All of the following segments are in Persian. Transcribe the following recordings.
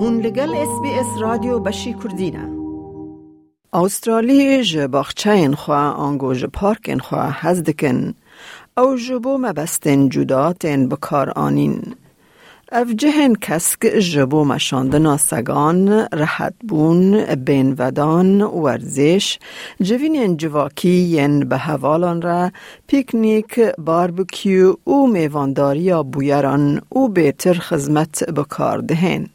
هون لگل اس بی اس رادیو بشی کردینه استرالی جه باخچه خواه آنگو جه پارک خواه هزدکن او جبو مبستن جداتن بکار آنین. اف جهن کسک جبو مشاندنا سگان رحت بون بین ودان ورزش. جوینین جواکی ین به حوالان را پیکنیک باربکیو و میوانداری بویران و بهتر خدمت بکار دهن.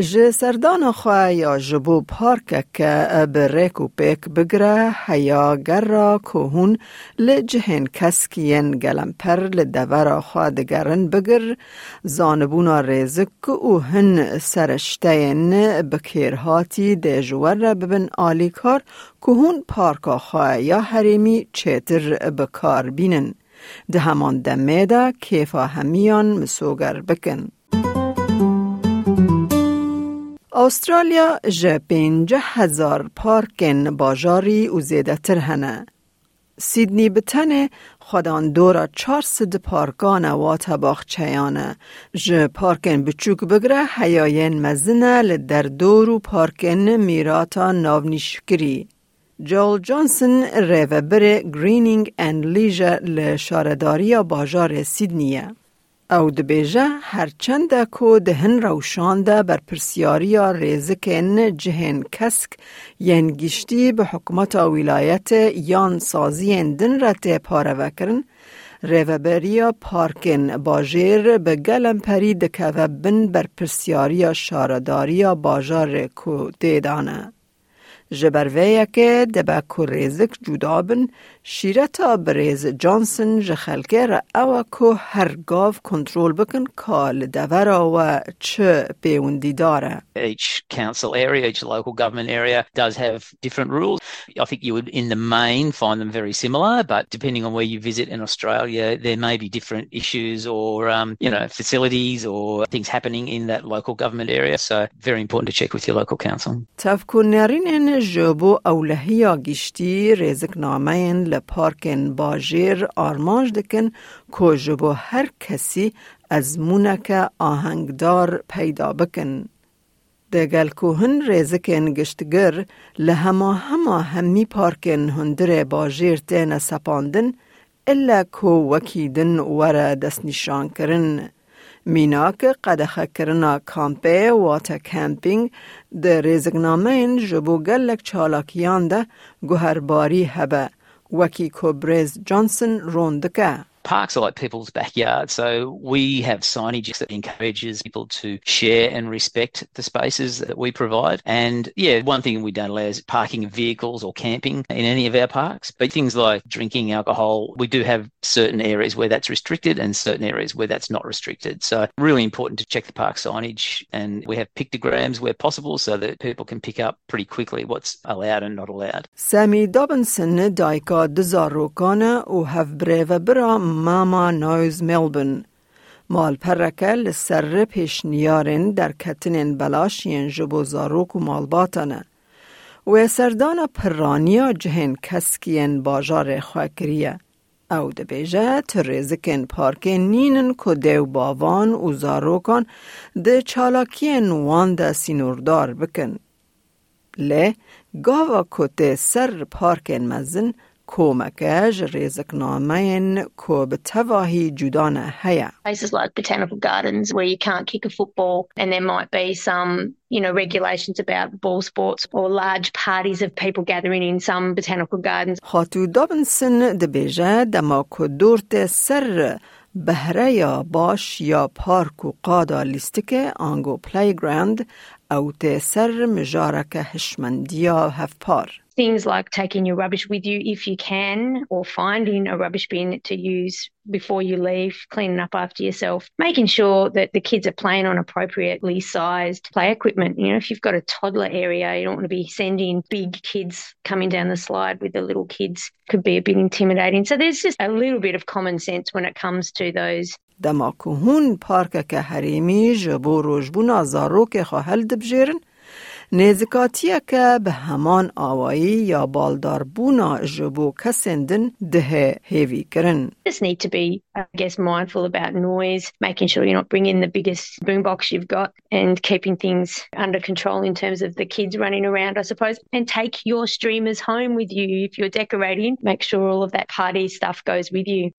ج سردان خواه یا جبو پارک که به ریک و پیک بگره هیا گر را کوهون لجهن کسکین گلم پر لدور خواه دگرن بگر زانبونا ریزک و هن سرشتین بکیرهاتی ده را ببن آلی کار کوهون پارک خواه یا حریمی چیتر بکار بینن ده همان دمه کیفا همیان مسوگر بکن. استرالیا جه پینجه هزار پارکن باجاری و زیده تر هنه. سیدنی بتنه خودان دورا چارصد پارکان و تباخ چیانه. جه پارکن بچوک بگره حیاین مزنه لدر دورو پارکن میراتا ناونیشکری. جول جانسن ریوبر گرینینگ اند لیجر لشارداری باجار سیدنیه. او دبیجه هرچند کو دهن روشانده بر پرسیاری ریزکن جهن کسک ین گشتی به حکمت ولایت یان سازی دن را پاره وکرن ریوبریا پارکن باجیر به گلم پری دکوه بن بر پرسیاری شارداری باجار کو دیدانه. ji berveyekê de ku rêzik cuda bin, şîreta birêz Johnson ji xelkê re ew e ku her gav kontrol bikin ka li devera we çi. Each council area, each local government area does have different rules. I think you would in the main find them very similar, but depending on where you visit in Australia, there may be different issues or um, you know facilities or things happening in that local government area. So very important to check with your local council. جبو اولهیا گشتی ریزک نامین لپارکن باجیر آرمانج دکن که جبو هر کسی از مونک آهنگدار پیدا بکن. دگل کوهن ریزکن گشتگر لهما هما همی پارکن هندر باجیر تین سپاندن الا کو وکیدن ور دست نشان کرن. میناک قدخه کرنا کامپه واتا کمپینگ ده ریزگنامین جبو گلک چالاکیان ده گوهرباری هبه وکی کوبریز جانسن روندکه. parks are like people's backyards. So we have signage that encourages people to share and respect the spaces that we provide. And yeah, one thing we don't allow is parking vehicles or camping in any of our parks. But things like drinking alcohol, we do have certain areas where that's restricted and certain areas where that's not restricted. So really important to check the park signage. And we have pictograms where possible so that people can pick up pretty quickly what's allowed and not allowed. Sammy Dobinson, Daika Dizarokana, Uhav Breva Bram. ماما نویز ملبن مال پرکه لسر پیش نیارن در کتنین بلاشین جبو زاروک و مالباتانه و سردان پرانیا جهن کسکین باجار خواکریه او ده بیجه تریزکن پارکین نینن که دیو باوان و زاروکان ده چالاکین وان ده سینوردار بکن. لی گاوا کته سر پارکین مزن کمکش ریزکنامه که به تواهی جدانه هیا. Places like botanical gardens where you can't kick a football and there might be some you know, regulations about ball sports or large parties of people gathering in some botanical gardens. خاتو دابنسن دبیجه دما که دورت سر بهره یا باش یا پارک و قادا لیستکه آنگو پلیگراند او ته سر مجارک هشمندیا هفپار. Things like taking your rubbish with you if you can, or finding a rubbish bin to use before you leave, cleaning up after yourself, making sure that the kids are playing on appropriately sized play equipment. You know, if you've got a toddler area, you don't want to be sending big kids coming down the slide with the little kids, could be a bit intimidating. So there's just a little bit of common sense when it comes to those دما که هون پارک که حریمی جبو روشبونا زارو که خواهل دبجیرن نزکاتیه که به همان آوایی یا بالدار بونا جبو کسندن ده هیوی کرن. Just need to be, I guess, mindful about noise, making sure you're not bringing the biggest boombox you've got and keeping things under control in terms of the kids running around, I suppose. And take your streamers home with you if you're decorating. Make sure all of that party stuff goes with you.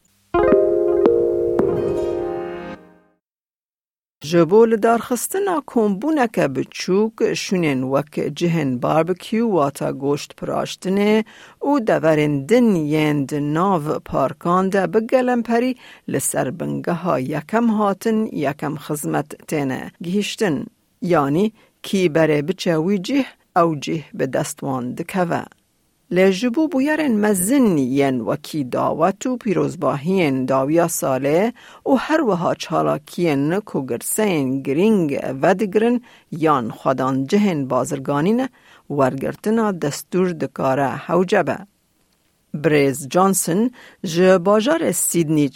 جبول دارخستنا کمبونک بچوک شونین وک جهن باربکیو واتا گوشت پراشتنه او دورندن یند ناو پارکان ده بگلم پری لسر بنگه یکم هاتن یکم خزمت تینه گیشتن یعنی کی بره بچه جه او جه به دستوان دکوه. لجبو بویرن مزن ین وکی داوت و پیروزباهین داویا ساله و هر وها چالاکین کوگرسین گرینگ ودگرن یان خودان جهن بازرگانین ورگرتنا دستور دکاره حوجبه. Brez Johnson Sydney.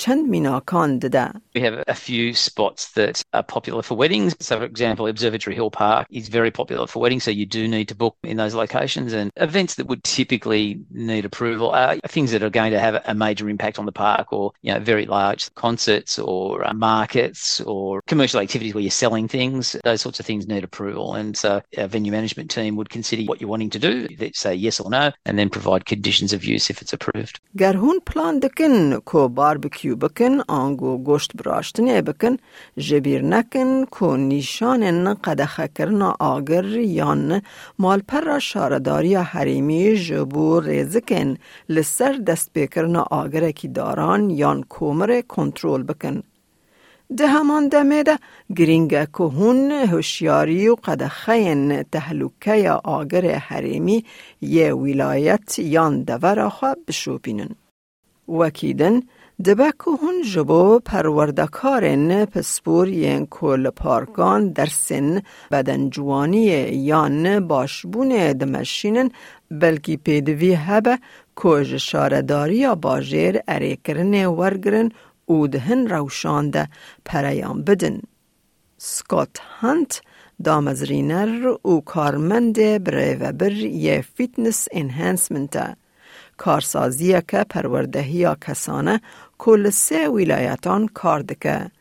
We have a few spots that are popular for weddings. So, for example, Observatory Hill Park is very popular for weddings, so you do need to book in those locations. And events that would typically need approval are things that are going to have a major impact on the park, or you know, very large concerts, or uh, markets, or commercial activities where you're selling things. Those sorts of things need approval, and so a venue management team would consider what you're wanting to do. They'd say yes or no, and then provide conditions of use if it's approved. گر هون پلان دکن کو باربیکیو بکن آنگو گوشت براشتنه بکن جبیر نکن کو نیشان قدخه کرنا آگر یان مالپر را شارداری حریمی جبو ریزکن لسر دست بکرنا آگر کی داران یان کومر کنترول بکن. ده همان دمه ده گرینگ که هون هوشیاری و قدخین تهلوکه آگر حریمی یه ولایت یان دور خواه بشوپینن. وکیدن دبه که هون جبو پروردکارن پسپور ین کل پارکان در سن بدن جوانی یان باشبون دمشینن بلکی پیدوی هبه کج شارداری یا باجر اریکرن ورگرن او دهن روشانده پریان بدن. سکات هانت دامزرینر و کارمند بریوبر یه فیتنس انهانسمنت کارسازی که پروردهی کسانه کل سه ولایتان کار دکه.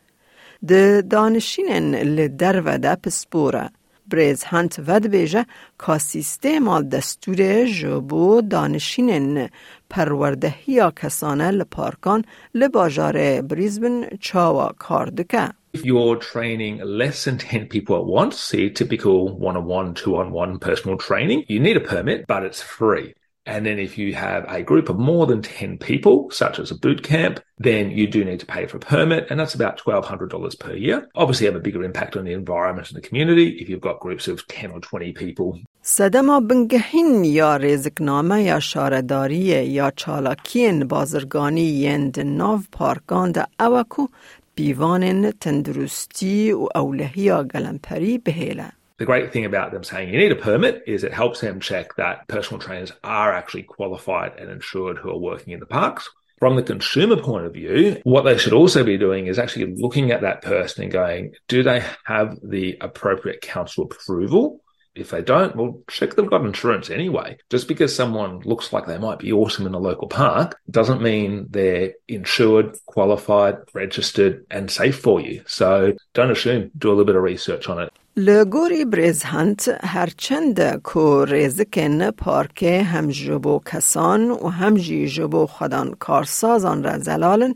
ده دانشینن لدر و ده پسپوره. بریز هانت ود بیجه که سیستم دستور جبو دانشینن پروردهی کسانه لپارکان لباجار بریزبن چاوا کار دکه. If you're training less than 10 people at once, see typical one-on-one, two-on-one personal training, you need a permit, but it's free. And then if you have a group of more than 10 people, such as a boot camp, then you do need to pay for a permit, and that's about $1,200 per year. Obviously, have a bigger impact on the environment and the community if you've got groups of 10 or 20 people. صدما بنگهین یا رزقنامه یا شارداری یا چالاکین بازرگانی یند ناو پارکان ده اوکو بیوان تندرستی و اولهی یا گلمپری بهیله. The great thing about them saying you need a permit is it helps them check that personal trainers are actually qualified and insured who are working in the parks. From the consumer point of view, what they should also be doing is actually looking at that person and going, do they have the appropriate council approval? If they don't, well, check they've got insurance anyway. Just because someone looks like they might be awesome in a local park doesn't mean they're insured, qualified, registered, and safe for you. So don't assume. Do a little bit of research on it. لگوری برزهنت هرچند که رزکن پارک هم جبو کسان و هم جی جبو خودان کارسازان را زلالن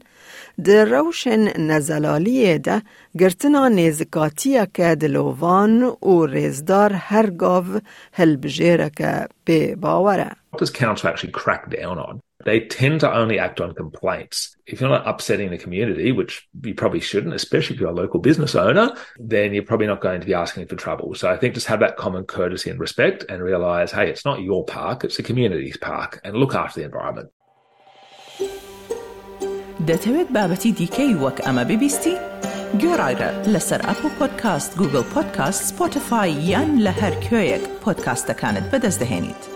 در روشن نزلالی ده گرتنا نیزکاتی که دلوان و رزدار هر گاو هل بجیره که به باوره. What does council actually crack down on? They tend to only act on complaints. If you're not upsetting the community, which you probably shouldn't, especially if you're a local business owner, then you're probably not going to be asking for trouble. So I think just have that common courtesy and respect and realize, hey, it's not your park, it's the community's park and look after the environment. دەتەوێت بابەتی دیکەی وەک ئەمە ببیستی؟ گۆڕایرە لەسەر ئەپ و پۆدکاست گوگل پۆدکاست سپۆتفاای یان لە هەر کوێیەک پۆدکاستەکانت بەدەستدەێنیت.